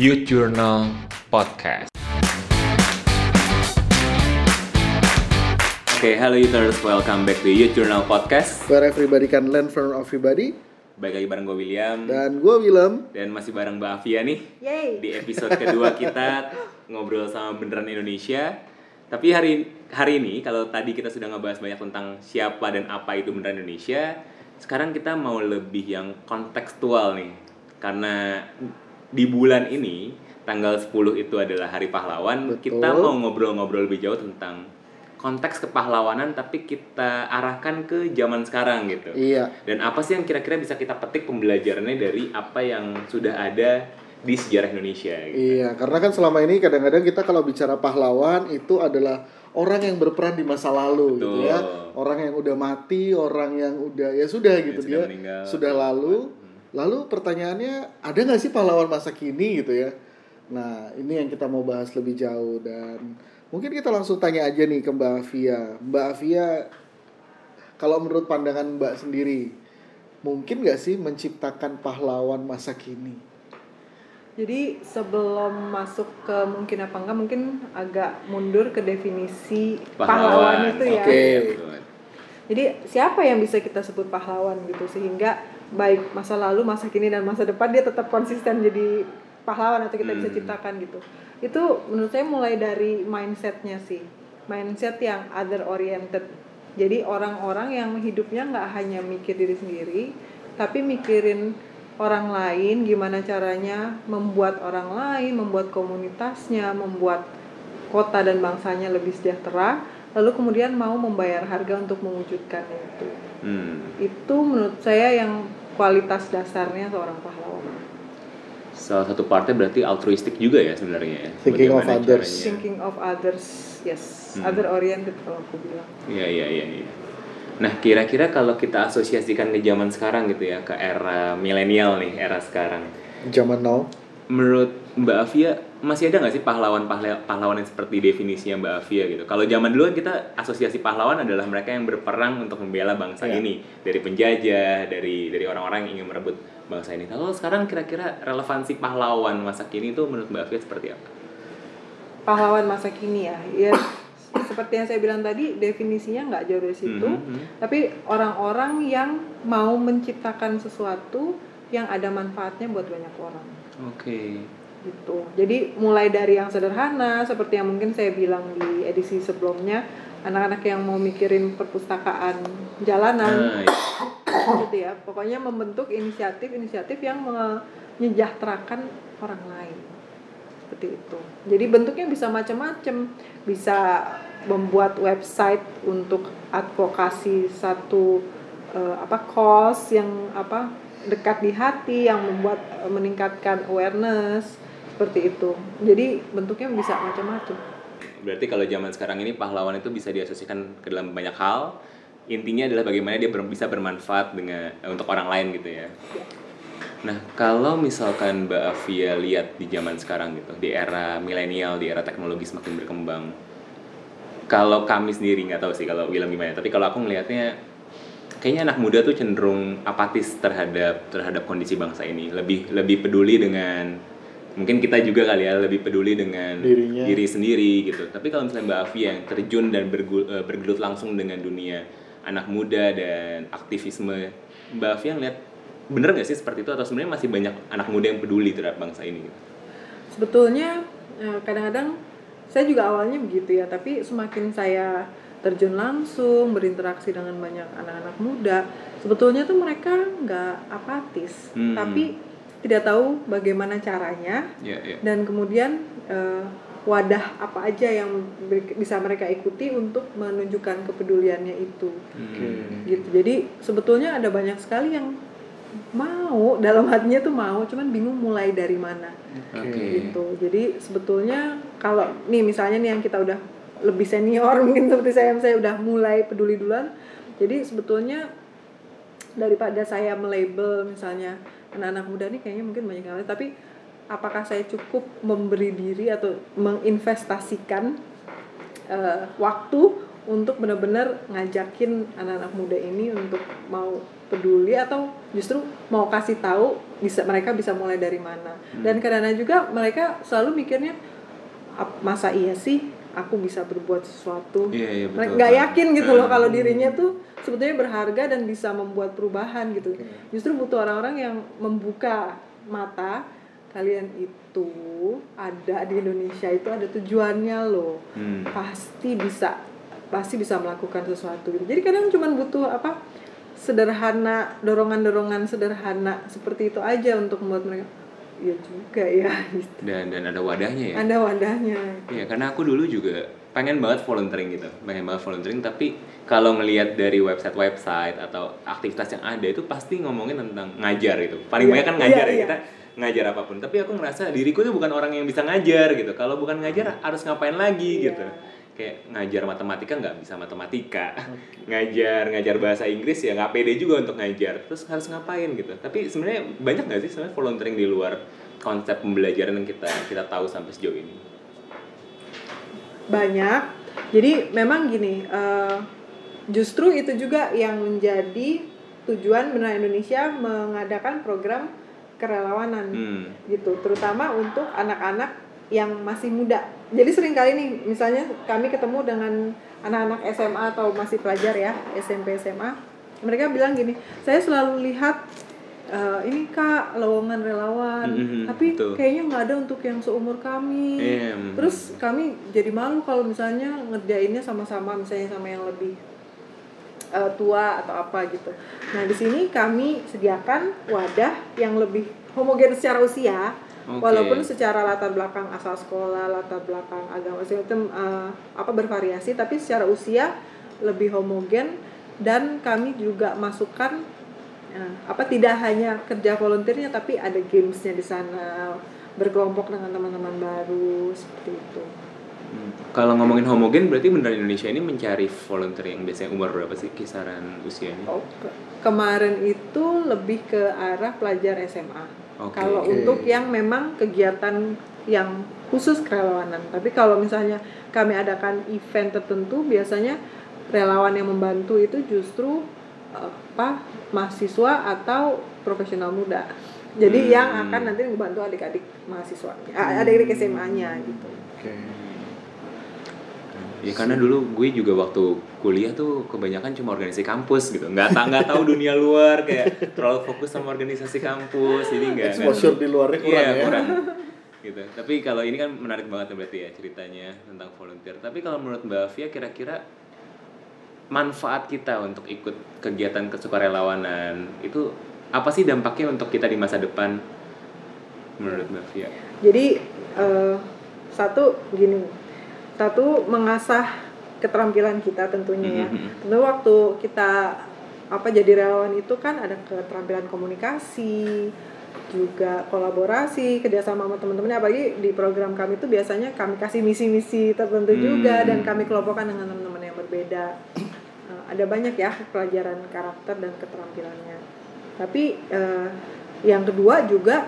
Youth Journal Podcast. Oke, halo Youters, welcome back to Youth Journal Podcast. Where everybody can learn from everybody. Baik lagi bareng gue William Dan gue Willem. dan masih bareng Mbak Afia nih Yeay. di episode kedua kita ngobrol sama beneran Indonesia. Tapi hari hari ini kalau tadi kita sudah ngebahas banyak tentang siapa dan apa itu beneran Indonesia, sekarang kita mau lebih yang kontekstual nih. Karena di bulan ini tanggal 10 itu adalah Hari Pahlawan, Betul. kita mau ngobrol-ngobrol lebih jauh tentang konteks kepahlawanan tapi kita arahkan ke zaman sekarang gitu. Iya. Dan apa sih yang kira-kira bisa kita petik pembelajarannya dari apa yang sudah ada di sejarah Indonesia? Gitu. Iya, karena kan selama ini kadang-kadang kita kalau bicara pahlawan itu adalah orang yang berperan di masa lalu gitu Betul. ya. Orang yang udah mati, orang yang udah ya sudah gitu sudah dia meninggal. sudah lalu. Lalu pertanyaannya ada nggak sih pahlawan masa kini gitu ya? Nah, ini yang kita mau bahas lebih jauh dan mungkin kita langsung tanya aja nih ke Mbak Afia. Mbak Afia kalau menurut pandangan Mbak sendiri, mungkin nggak sih menciptakan pahlawan masa kini? Jadi sebelum masuk ke mungkin apa enggak mungkin agak mundur ke definisi pahlawan, itu ya. Oke. Jadi siapa yang bisa kita sebut pahlawan gitu sehingga baik masa lalu, masa kini dan masa depan dia tetap konsisten jadi pahlawan atau kita bisa Hmm. ciptakan gitu. Itu menurut saya mulai dari mindsetnya sih, mindset yang other oriented. Jadi orang-orang yang hidupnya nggak hanya mikir diri sendiri, tapi mikirin orang lain, gimana caranya membuat orang lain, membuat komunitasnya, membuat kota dan bangsanya lebih sejahtera, lalu kemudian mau membayar harga untuk mewujudkannya itu. Hmm. Itu menurut saya yang kualitas dasarnya seorang pahlawan. Salah satu partnya berarti altruistik juga ya sebenarnya. ya. Thinking of others. caranya. Thinking of others, yes, Hmm. other oriented kalau aku bilang. Iya iya iya. iya. Nah kira-kira kalau kita asosiasikan ke zaman sekarang gitu ya, ke era milenial nih, era sekarang. Zaman now. Menurut Mbak Afia masih ada nggak sih pahlawan pahlawan yang seperti definisinya Mbak Afia gitu? Kalau zaman dulu kan kita asosiasi pahlawan adalah mereka yang berperang untuk membela bangsa Iya. ini dari penjajah, dari dari orang-orang yang ingin merebut bangsa ini. Kalau sekarang kira-kira relevansi pahlawan masa kini itu menurut Mbak Afia seperti apa? Pahlawan masa kini ya, ya seperti yang saya bilang tadi definisinya nggak jauh dari situ, Mhm, mhm. tapi orang-orang yang mau menciptakan sesuatu yang ada manfaatnya buat banyak orang. Oke. gitu. Jadi mulai dari yang sederhana seperti yang mungkin saya bilang di edisi sebelumnya, anak-anak yang mau mikirin perpustakaan jalanan Nah, iya. gitu ya. Pokoknya membentuk inisiatif-inisiatif yang menyejahterakan orang lain. Seperti itu. Jadi bentuknya bisa macam-macam. Bisa membuat website untuk advokasi satu eh, apa cause yang apa dekat di hati yang membuat eh, meningkatkan awareness seperti itu. Jadi bentuknya bisa macam-macam. Berarti kalau zaman sekarang ini pahlawan itu bisa diasosiasikan ke dalam banyak hal. Intinya adalah bagaimana dia ber- bisa bermanfaat dengan eh, untuk orang lain gitu ya. Nah, kalau misalkan Mbak Afia lihat di zaman sekarang gitu, di era milenial, di era teknologi semakin berkembang. Kalau kami sendiri nggak tahu sih kalau William gimana, tapi kalau aku melihatnya kayaknya anak muda tuh cenderung apatis terhadap terhadap kondisi bangsa ini, lebih lebih peduli dengan mungkin kita juga kali ya lebih peduli dengan Dirinya. diri sendiri gitu. Tapi kalau misalnya Mbak Afia yang terjun dan eh, bergelut langsung dengan dunia anak muda dan aktivisme, Mbak Afia ngeliat bener nggak sih seperti itu atau sebenarnya masih banyak anak muda yang peduli terhadap bangsa ini? Gitu? Sebetulnya eh, kadang-kadang saya juga awalnya begitu ya, tapi semakin saya terjun langsung berinteraksi dengan banyak anak-anak muda, sebetulnya tuh mereka nggak apatis, Hmm. tapi tidak tahu bagaimana caranya Ya, ya. dan kemudian eh, wadah apa aja yang bisa mereka ikuti untuk menunjukkan kepeduliannya itu Hmm. gitu jadi sebetulnya ada banyak sekali yang mau dalam hatinya tuh mau cuman bingung mulai dari mana Oke. gitu jadi sebetulnya kalau nih misalnya nih yang kita udah lebih senior mungkin seperti saya saya udah mulai peduli duluan. Jadi sebetulnya daripada saya melabel misalnya anak-anak muda nih kayaknya mungkin banyak yang lain. Tapi apakah saya cukup memberi diri atau menginvestasikan eh, waktu untuk benar-benar ngajakin anak-anak muda ini untuk mau peduli atau justru mau kasih tahu bisa mereka bisa mulai dari mana? Dan kadang-kadang juga mereka selalu mikirnya "Ap- masa iya sih aku bisa berbuat sesuatu Iya, iya, betul. mereka nggak yakin gitu loh Hmm. kalau dirinya tuh sebetulnya berharga dan bisa membuat perubahan gitu justru butuh orang-orang yang membuka mata kalian itu ada di Indonesia itu ada tujuannya loh Hmm. pasti bisa pasti bisa melakukan sesuatu gitu. jadi kadang cuma butuh apa sederhana dorongan-dorongan sederhana seperti itu aja untuk membuat mereka ya juga ya gitu. Dan dan ada wadahnya ya. ada wadahnya Iya, karena aku dulu juga pengen banget volunteering gitu, pengen banget volunteering. Tapi kalau ngelihat dari website-website atau aktivitas yang ada itu pasti ngomongin tentang ngajar gitu. Paling Iya, banyak kan ngajar iya, ya iya. kita ngajar apa pun. Tapi aku ngerasa diriku tuh bukan orang yang bisa ngajar gitu. Kalau bukan ngajar harus ngapain lagi Iya. gitu. Kayak ngajar matematika nggak bisa matematika, ngajar ngajar bahasa Inggris ya nggak pede juga untuk ngajar. Terus harus ngapain gitu. Tapi sebenarnya banyak nggak sih sebenarnya volunteering di luar konsep pembelajaran yang kita kita tahu sampai sejauh ini? banyak jadi memang gini eh, justru itu juga yang menjadi tujuan Benar Indonesia mengadakan program kerelawanan Hmm. gitu terutama untuk anak-anak yang masih muda jadi sering kali nih misalnya kami ketemu dengan anak-anak SMA atau masih pelajar ya SMP SMA mereka bilang gini saya selalu lihat eh, ini kak lowongan relawan Mhm, tapi betul. kayaknya nggak ada untuk yang seumur kami terus kami jadi malu kalau misalnya ngerjainnya sama-sama misalnya sama yang lebih eh, tua atau apa gitu. Nah di sini kami sediakan wadah yang lebih homogen secara usia, Oke. walaupun secara latar belakang asal sekolah, latar belakang agama segala macam eh, apa bervariasi, tapi secara usia lebih homogen dan kami juga masukkan eh, apa tidak hanya kerja volunteernya tapi ada gamesnya di sana berkelompok dengan teman-teman baru seperti itu. Hmm. Kalau ngomongin homogen berarti beneran Indonesia ini mencari volunteer yang biasanya umur berapa sih kisaran usianya? Oh, ke- kemarin itu lebih ke arah pelajar SMA. Oke. Kalau Oke. untuk yang memang kegiatan yang khusus kerelawanan. Tapi kalau misalnya kami adakan event tertentu, biasanya relawan yang membantu itu justru eh, apa mahasiswa atau profesional muda. Jadi Hmm. yang akan nanti membantu adik-adik mahasiswa, ah, adik-adik SMA-nya gitu. Ya karena dulu gue juga waktu kuliah tuh kebanyakan cuma organisasi kampus gitu, nggak tak nggak tahu dunia luar kayak terlalu fokus sama organisasi kampus, jadi nggak Exposure di luarnya kurang Iya, ya. kurang. gitu. Tapi kalau ini kan menarik banget ya berarti ya ceritanya tentang volunteer. Tapi kalau menurut Mbak Fia kira-kira manfaat kita untuk ikut kegiatan kesukarelawanan itu apa sih dampaknya untuk kita di masa depan menurut Mbak Fia? Jadi eh, satu gini, satu mengasah keterampilan kita tentunya ya. Mhm. Tentu waktu kita apa jadi relawan itu kan ada keterampilan komunikasi, juga kolaborasi, kerjasama sama teman-teman. Apalagi di program kami itu biasanya kami kasih misi-misi tertentu Hmm. juga dan kami kelompokkan dengan teman-teman yang berbeda. Eh, ada banyak ya pelajaran karakter dan keterampilannya. Tapi eh, yang kedua juga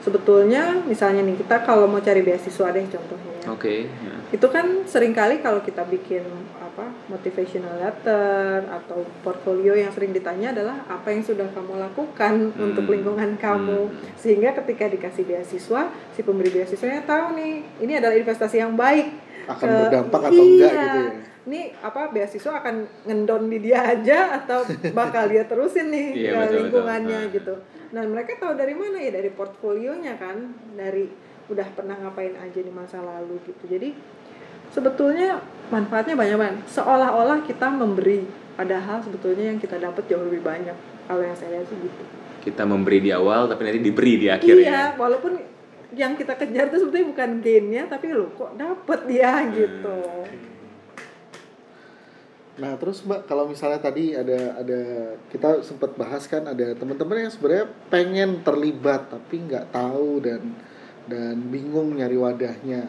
sebetulnya misalnya nih kita kalau mau cari beasiswa deh contohnya ya. Oke. nah. Itu kan sering kali kalau kita bikin apa motivational letter atau portfolio yang sering ditanya adalah apa yang sudah kamu lakukan Hmm. untuk lingkungan kamu Hmm. sehingga ketika dikasih beasiswa si pemberi beasiswanya tahu nih ini adalah investasi yang baik Akan ke- berdampak atau enggak iya. gitu ya. Ini apa beasiswa akan ngendon di dia aja atau bakal dia terusin nih Iya, ke betul, betul. lingkungannya Ah. gitu. Nah mereka tahu dari mana ya dari portfolionya kan, dari udah pernah ngapain aja di masa lalu gitu. Jadi sebetulnya manfaatnya banyak banget. Seolah-olah kita memberi, padahal sebetulnya yang kita dapat jauh lebih banyak. Kalau yang saya lihat sih gitu. Kita memberi di awal tapi nanti diberi di akhir Iya, ya. walaupun yang kita kejar itu sebetulnya bukan gainnya, tapi lo kok dapet dia gitu. Nah terus mbak kalau misalnya tadi ada ada kita sempat bahas kan ada teman-teman yang sebenarnya pengen terlibat tapi nggak tahu dan dan bingung nyari wadahnya.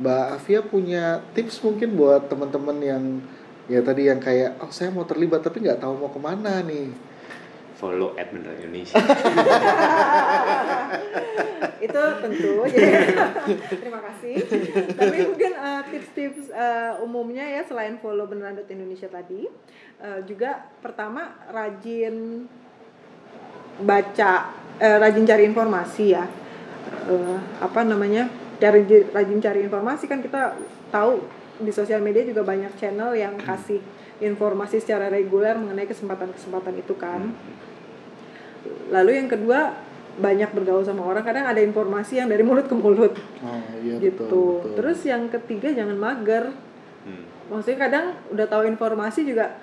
Mbak Afia punya tips mungkin buat teman-teman yang ya tadi yang kayak oh saya mau terlibat tapi nggak tahu mau ke mana nih. Follow beneran Indonesia. itu tentu jadi terima kasih. Tapi mungkin eh, tips-tips eh, umumnya ya selain follow beneran Indonesia tadi eh, juga pertama rajin baca eh, rajin cari informasi ya. Eh, apa namanya cari rajin cari informasi kan kita tahu di sosial media juga banyak channel yang kasih informasi secara reguler mengenai kesempatan-kesempatan itu kan. Lalu yang kedua banyak bergaul sama orang kadang ada informasi yang dari mulut ke mulut. Oh, iya, gitu. betul, betul. terus yang ketiga jangan mager. Hmm. maksudnya kadang udah tahu informasi juga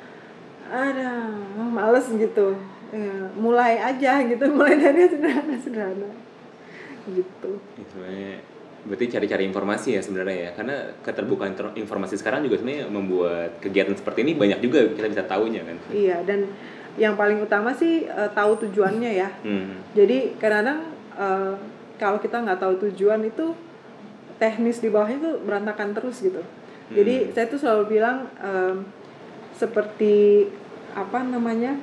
ada males gitu. Ya, mulai aja gitu mulai dari sederhana sederhana gitu. Ya, sebenarnya berarti cari-cari informasi ya sebenarnya ya karena keterbukaan ter- informasi sekarang juga sebenarnya membuat kegiatan seperti ini banyak juga kita bisa tahunya kan. iya dan yang paling utama sih eh, tahu tujuannya ya Hmm. jadi kadang-kadang eh, kalau kita nggak tahu tujuan itu teknis di bawahnya tuh berantakan terus gitu jadi saya tuh selalu bilang em, seperti apa namanya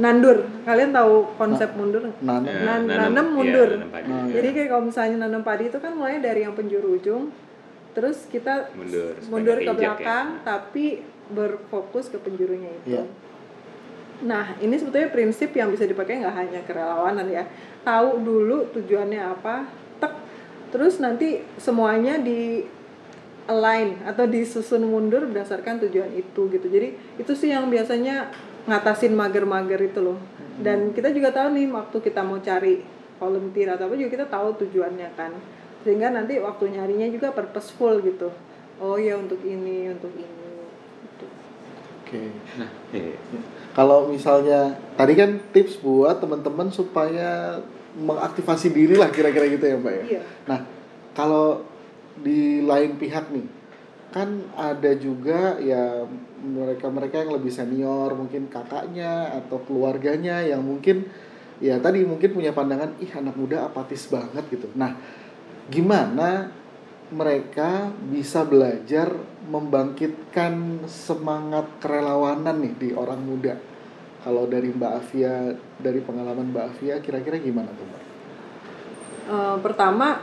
nandur kalian tahu konsep mundur nggak? Nan- Ya, Nan- nanam- nanam iya, mundur. nanam padi. Oh, iya. jadi kayak kalau misalnya nanam padi itu kan mulai dari yang penjuru ujung terus kita Mundur, mundur ke ya. belakang tapi berfokus ke penjurunya itu Iya. Nah, ini sebetulnya prinsip yang bisa dipakai nggak hanya kerelawanan ya. Tahu dulu tujuannya apa, tek, terus nanti semuanya di align atau disusun mundur berdasarkan tujuan itu gitu. Jadi itu sih yang biasanya ngatasin mager-mager itu loh. Dan kita juga tahu nih waktu kita mau cari volunteer atau apa juga kita tahu tujuannya kan. Sehingga nanti waktu nyarinya juga purposeful gitu. Oh ya untuk ini, untuk ini. Gitu. Oke. Nah, iya. Kalau misalnya tadi kan tips buat teman-teman supaya mengaktifasi diri lah kira-kira gitu ya Mbak ya. Iya. Nah, kalau di lain pihak nih, kan ada juga ya mereka-mereka yang lebih senior, mungkin kakaknya atau keluarganya yang mungkin ya tadi mungkin punya pandangan ih anak muda apatis banget gitu. Nah, gimana mereka bisa belajar membangkitkan semangat kerelawanan nih di orang muda? Kalau dari Mbak Afia, dari pengalaman Mbak Afia, kira-kira gimana tuh Mbak? Eh, pertama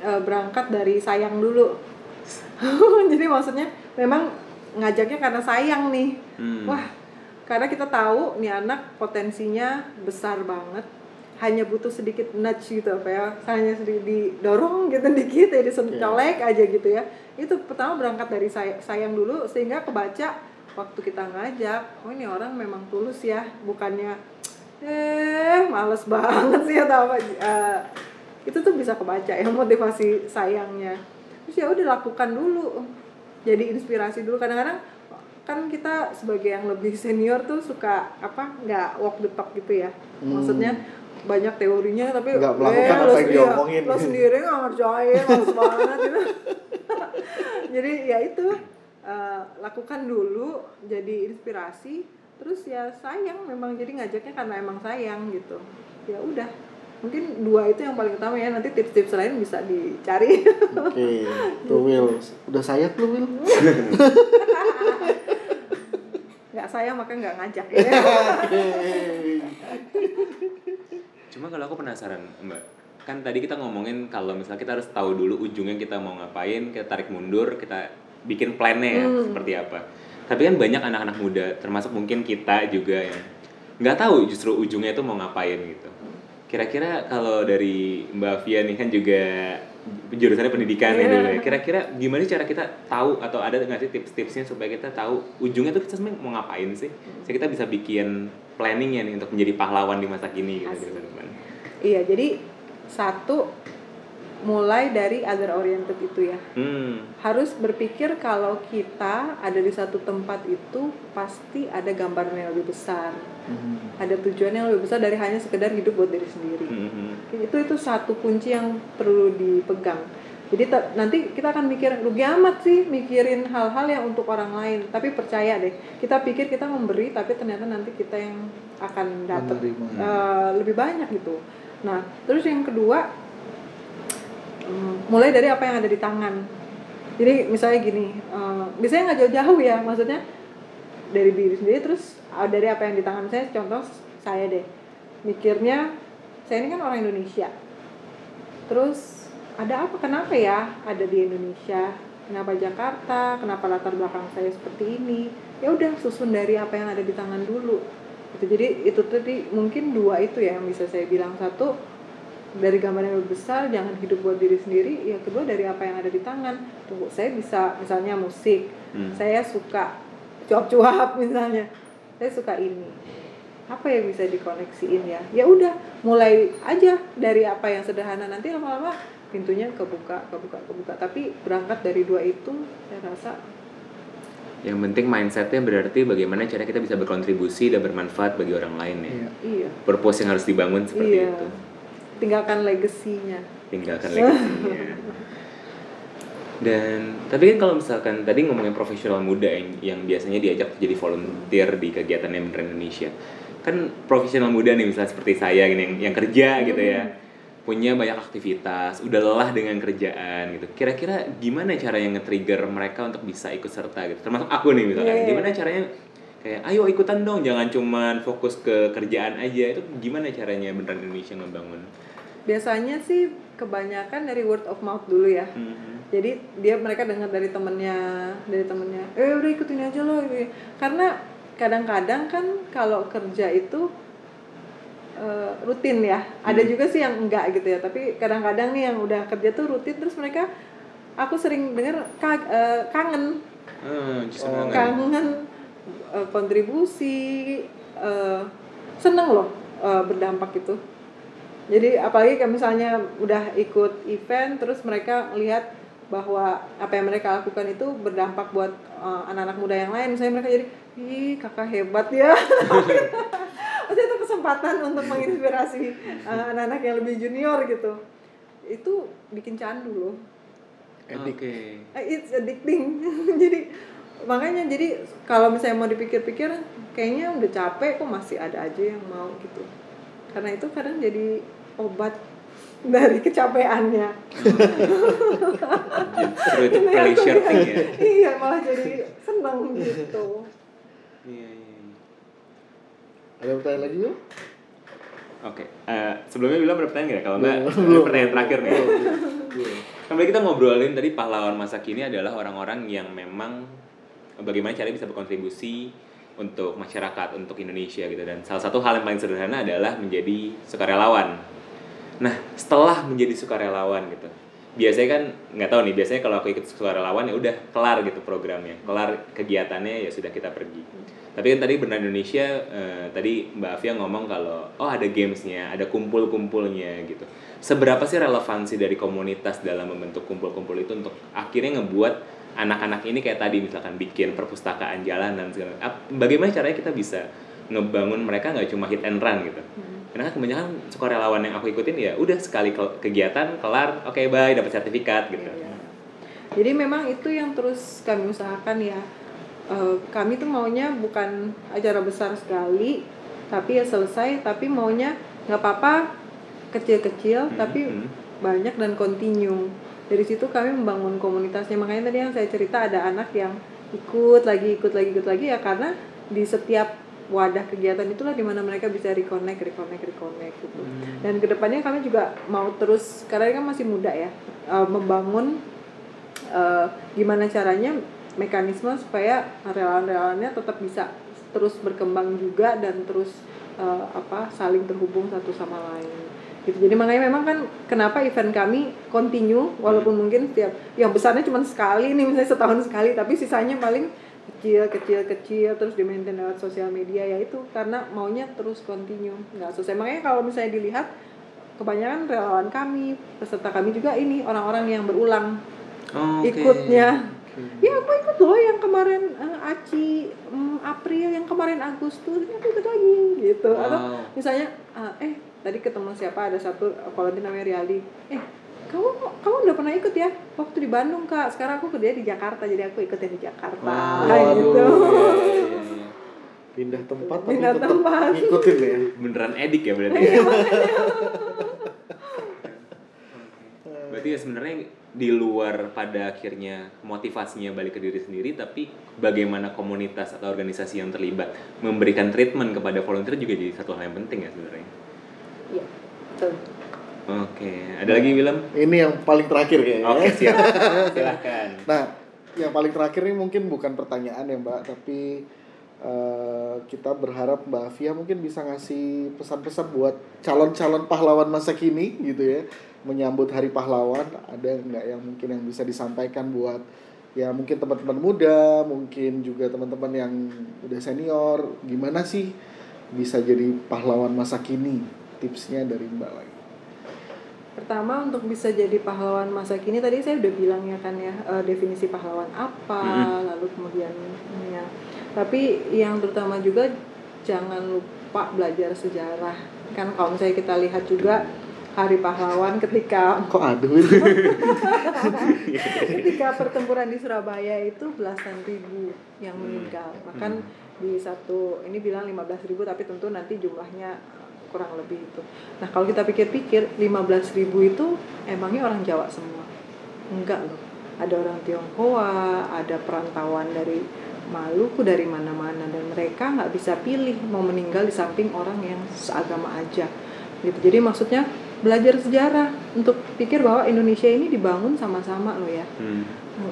eh, berangkat dari sayang dulu jadi maksudnya memang ngajaknya karena sayang nih. Hmm. wah karena kita tahu nih anak potensinya besar banget. Hanya butuh sedikit nudge gitu apa ya hanya sedikit didorong gitu dikit ya disencolek aja gitu ya. Itu pertama berangkat dari say- sayang dulu sehingga kebaca waktu kita ngajak oh ini orang memang tulus ya bukannya eh males banget sih atau apa Eh, itu tuh bisa kebaca ya motivasi sayangnya terus ya udah lakukan dulu. Jadi inspirasi dulu. Kadang-kadang kan kita sebagai yang lebih senior tuh suka apa nggak walk the talk gitu ya. Maksudnya banyak teorinya tapi Nggak melakukan lo apa yang sendiri- diomongin. lo sendiri nggak ngerjain males banget gitu. Jadi ya itu eh, lakukan dulu jadi inspirasi. Terus ya sayang memang. Jadi ngajaknya karena emang sayang gitu. Ya udah mungkin dua itu yang paling utama ya nanti tips-tips lain bisa dicari Oke, tuh Will. Udah sayang belum Will? nggak sayang maka nggak ngajak ya. Cuma kalau aku penasaran, Mbak. Kan tadi kita ngomongin kalau misalnya kita harus tahu dulu ujungnya kita mau ngapain, kita tarik mundur, kita bikin plannya ya, seperti apa. Tapi kan banyak anak-anak muda, termasuk mungkin kita juga yang nggak tahu justru ujungnya itu mau ngapain gitu. Kira-kira kalau dari Mbak Fia nih kan juga jurusannya pendidikan ya Iya. dulu ya. Kira-kira gimana cara kita tahu atau ada nggak sih tips-tipsnya supaya kita tahu ujungnya tuh kita sebenarnya mau ngapain sih? Supaya kita bisa bikin planningnya nih untuk menjadi pahlawan di masa kini gitu masa depan. iya jadi satu mulai dari other oriented itu ya Hmm. harus berpikir kalau kita ada di satu tempat itu pasti ada gambaran yang lebih besar Hmm. ada tujuan yang lebih besar dari hanya sekedar hidup buat diri sendiri Hmm. itu itu satu kunci yang perlu dipegang jadi nanti kita akan mikir rugi amat sih mikirin hal-hal yang untuk orang lain tapi percaya deh kita pikir kita memberi tapi ternyata nanti kita yang akan dapat Menerima. eh, lebih banyak gitu nah terus yang kedua mulai dari apa yang ada di tangan. Jadi misalnya gini eh, misalnya nggak jauh-jauh ya maksudnya dari diri sendiri terus ah, dari apa yang di tangan saya contoh saya deh. Mikirnya saya ini kan orang Indonesia. Terus ada apa? Kenapa ya ada di Indonesia? Kenapa Jakarta? Kenapa latar belakang saya seperti ini? Ya udah susun dari apa yang ada di tangan dulu. Itu jadi itu tadi mungkin dua itu ya yang bisa saya bilang. Satu dari gambar yang lebih besar jangan hidup buat diri sendiri. Ya kedua dari apa yang ada di tangan. Tuh saya bisa misalnya musik. Hmm. saya suka cuap-cuap misalnya. Saya suka ini. Apa yang bisa dikoneksiin ya? Ya udah mulai aja dari apa yang sederhana. Nanti lama-lama pintunya kebuka kebuka kebuka. Tapi berangkat dari dua itu saya rasa Yang penting mindsetnya berarti bagaimana cara kita bisa berkontribusi dan bermanfaat bagi orang lain ya. Iya. iya. Purpose yang harus dibangun seperti iya. itu. Tinggalkan legasinya Tinggalkan legasinya. Dan tapi kan kalau misalkan tadi ngomongin profesional muda yang, yang biasanya diajak jadi volunteer di kegiatan yang Indonesia, kan profesional muda nih misalnya seperti saya gini yang, yang kerja gitu ya, punya banyak aktivitas, udah lelah dengan kerjaan gitu. Kira-kira gimana cara yang nge-trigger mereka untuk bisa ikut serta gitu? Termasuk aku nih misalkan, Iya, iya. gimana caranya kayak ayo ikutan dong, jangan cuman fokus ke kerjaan aja. Itu gimana caranya beneran Indonesia ngebangun? Biasanya sih kebanyakan dari word of mouth dulu ya Mhm. jadi dia mereka dengar dari temennya dari temennya eh udah ikutin aja loh gitu. karena kadang-kadang kan kalau kerja itu eh, rutin ya ada Hmm. juga sih yang enggak gitu ya tapi kadang-kadang nih yang udah kerja tuh rutin terus mereka aku sering dengar ka- eh, kangen justru Oh. kangen. kangen eh, kontribusi eh, seneng loh eh, berdampak itu jadi apalagi kalau misalnya udah ikut event terus mereka lihat bahwa apa yang mereka lakukan itu berdampak buat eh, anak-anak muda yang lain. Misalnya mereka jadi ih kakak hebat ya. Maksudnya itu kesempatan untuk menginspirasi eh, anak-anak yang lebih junior gitu. Itu bikin candu loh. Oke. Eh, it's addicting. Jadi makanya jadi kalau misalnya mau dipikir-pikir kayaknya udah capek kok masih ada aja yang mau gitu karena itu kadang jadi obat dari kecapeannya Justru itu pleasure thing ya. iya malah jadi seneng gitu Iya, iya, iya. Ada pertanyaan lagi yuk? Oke, eh, sebelumnya bilang ada pertanyaan nggak? Kalau nggak, Belum, ini belum. pertanyaan terakhir nih. Belum. Kan kita ngobrolin tadi pahlawan masa kini adalah orang-orang yang memang bagaimana caranya bisa berkontribusi untuk masyarakat, untuk Indonesia gitu. Dan salah satu hal yang paling sederhana adalah menjadi sukarelawan. Nah, setelah menjadi sukarelawan gitu, biasanya kan nggak tahu nih, biasanya kalau aku ikut sukarelawan ya udah kelar gitu programnya, kelar kegiatannya ya sudah kita pergi. Tapi kan tadi benar Indonesia, eh, tadi Mbak Afia ngomong kalau oh ada gamesnya, ada kumpul-kumpulnya gitu. Seberapa sih relevansi dari komunitas dalam membentuk kumpul-kumpul itu untuk akhirnya ngebuat anak-anak ini kayak tadi misalkan bikin perpustakaan jalanan segala. Bagaimana caranya kita bisa ngebangun mereka nggak cuma hit and run gitu. Karena kan kebanyakan sukarelawan yang aku ikutin ya udah sekali ke- kegiatan kelar, oke bye dapat sertifikat gitu. Iya. Jadi memang itu yang terus kami usahakan ya. Eh, kami tuh maunya bukan acara besar sekali, tapi ya selesai. Tapi maunya nggak apa-apa kecil-kecil, Hmm, tapi hmm. banyak dan continue. Dari situ kami membangun komunitasnya. Makanya tadi yang saya cerita ada anak yang ikut lagi, ikut lagi, ikut lagi ya karena di setiap wadah kegiatan itulah di mana mereka bisa reconnect, reconnect, reconnect gitu. Dan ke depannya kami juga mau terus karena kan masih muda ya eh, membangun eh, gimana caranya mekanisme supaya relawan-relawannya tetap bisa terus berkembang juga dan terus eh, apa saling terhubung satu sama lain gitu. Jadi makanya memang kan kenapa event kami continue walaupun mungkin setiap yang besarnya cuma sekali nih misalnya setahun sekali tapi sisanya paling kecil kecil kecil terus di maintain lewat sosial media ya itu karena maunya terus continue. Nggak selesai. Makanya kalau misalnya dilihat kebanyakan relawan kami peserta kami juga ini orang-orang yang berulang Oke. ikutnya. Ya aku ikut loh yang kemarin eh, Aci mm, April yang kemarin Agustus ini aku ikut lagi gitu. Atau Wow. misalnya ah, eh tadi ketemu siapa ada satu volunteer namanya Rialdi eh kamu kamu udah pernah ikut ya waktu di Bandung kak sekarang aku kerja di Jakarta jadi aku ikut yang di Jakarta Wow. kayak Waduh. gitu Iya, iya, iya. Pindah tempat tapi Pindah tetap tempat. ngikutin ya. Beneran edik ya berarti. Iya, ya? berarti ya sebenarnya di luar pada akhirnya motivasinya balik ke diri sendiri tapi bagaimana komunitas atau organisasi yang terlibat memberikan treatment kepada volunteer juga jadi satu hal yang penting ya sebenarnya Iya, betul. Oke, ada lagi Willem? Ini yang paling terakhir kayaknya. Oke, siap. Silahkan. Nah, yang paling terakhir ini mungkin bukan pertanyaan ya Mbak, tapi eh, kita berharap Mbak Afia mungkin bisa ngasih pesan-pesan buat calon-calon pahlawan masa kini gitu ya, menyambut Hari Pahlawan. Ada nggak yang mungkin yang bisa disampaikan buat ya mungkin teman-teman muda, mungkin juga teman-teman yang udah senior, gimana sih bisa jadi pahlawan masa kini? Tipsnya dari Mbak lagi. Pertama untuk bisa jadi pahlawan masa kini tadi saya udah bilang ya kan ya eh, definisi pahlawan apa, Mm-mm. lalu kemudian ya. Tapi yang terutama juga jangan lupa belajar sejarah. Kan kalau misalnya kita lihat juga Hari Pahlawan ketika Kok aduh ketika pertempuran di Surabaya itu belasan ribu yang Hmm. meninggal bahkan di satu ini bilang 15 ribu tapi tentu nanti jumlahnya kurang lebih itu. Nah kalau kita pikir-pikir 15 ribu itu emangnya orang Jawa semua? Enggak loh. Ada orang Tionghoa ada perantauan dari Maluku dari mana-mana dan mereka nggak bisa pilih mau meninggal di samping orang yang seagama aja gitu. Jadi maksudnya belajar sejarah untuk pikir bahwa Indonesia ini dibangun sama-sama loh ya. Hmm.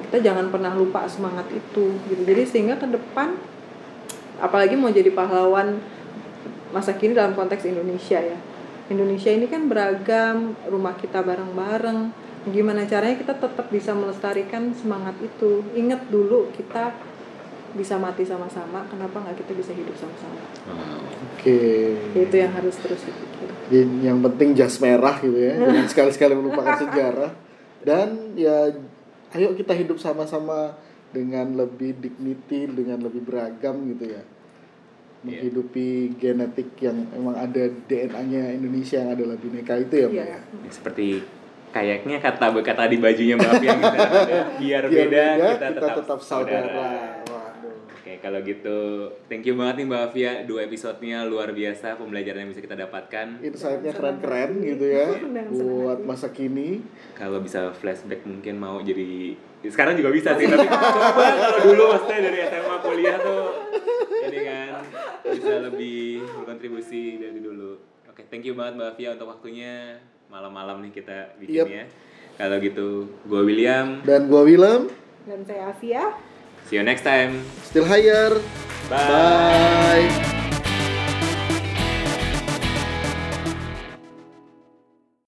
Kita jangan pernah lupa semangat itu gitu. Jadi sehingga ke depan apalagi mau jadi pahlawan masa kini dalam konteks Indonesia ya. Indonesia ini kan beragam rumah kita bareng-bareng. Gimana caranya kita tetap bisa melestarikan semangat itu? Ingat dulu kita bisa mati sama-sama kenapa nggak kita bisa hidup sama-sama. Oke. itu yang harus terus dipikir Jadi yang penting jas merah gitu ya. Jangan sekali-sekali melupakan sejarah. Dan ya ayo kita hidup sama-sama dengan lebih dignity dengan lebih beragam gitu ya menghidupi genetik yang emang ada DNA-nya Indonesia yang adalah bineka itu ya Mbak Iya. ya Ya, seperti kayaknya kata kata di bajunya Mbak Afia gitu. biar, beda, kita, tetap, saudara. Waduh. Kalau gitu thank you banget nih Mbak Afia dua episodenya luar biasa pembelajaran yang bisa kita dapatkan. Insight-nya keren-keren gitu ya buat hati. masa kini. Kalau bisa flashback mungkin mau jadi sekarang juga bisa sih tapi coba kalau dulu maksudnya dari SMA kuliah tuh ini kan bisa lebih berkontribusi dari dulu. Oke, thank you banget Mbak Afia untuk waktunya malam-malam nih kita bikinnya. Kalau gitu, gue William. Dan gua Willem, dan saya Afia See you next time. still higher. Bye. Bye.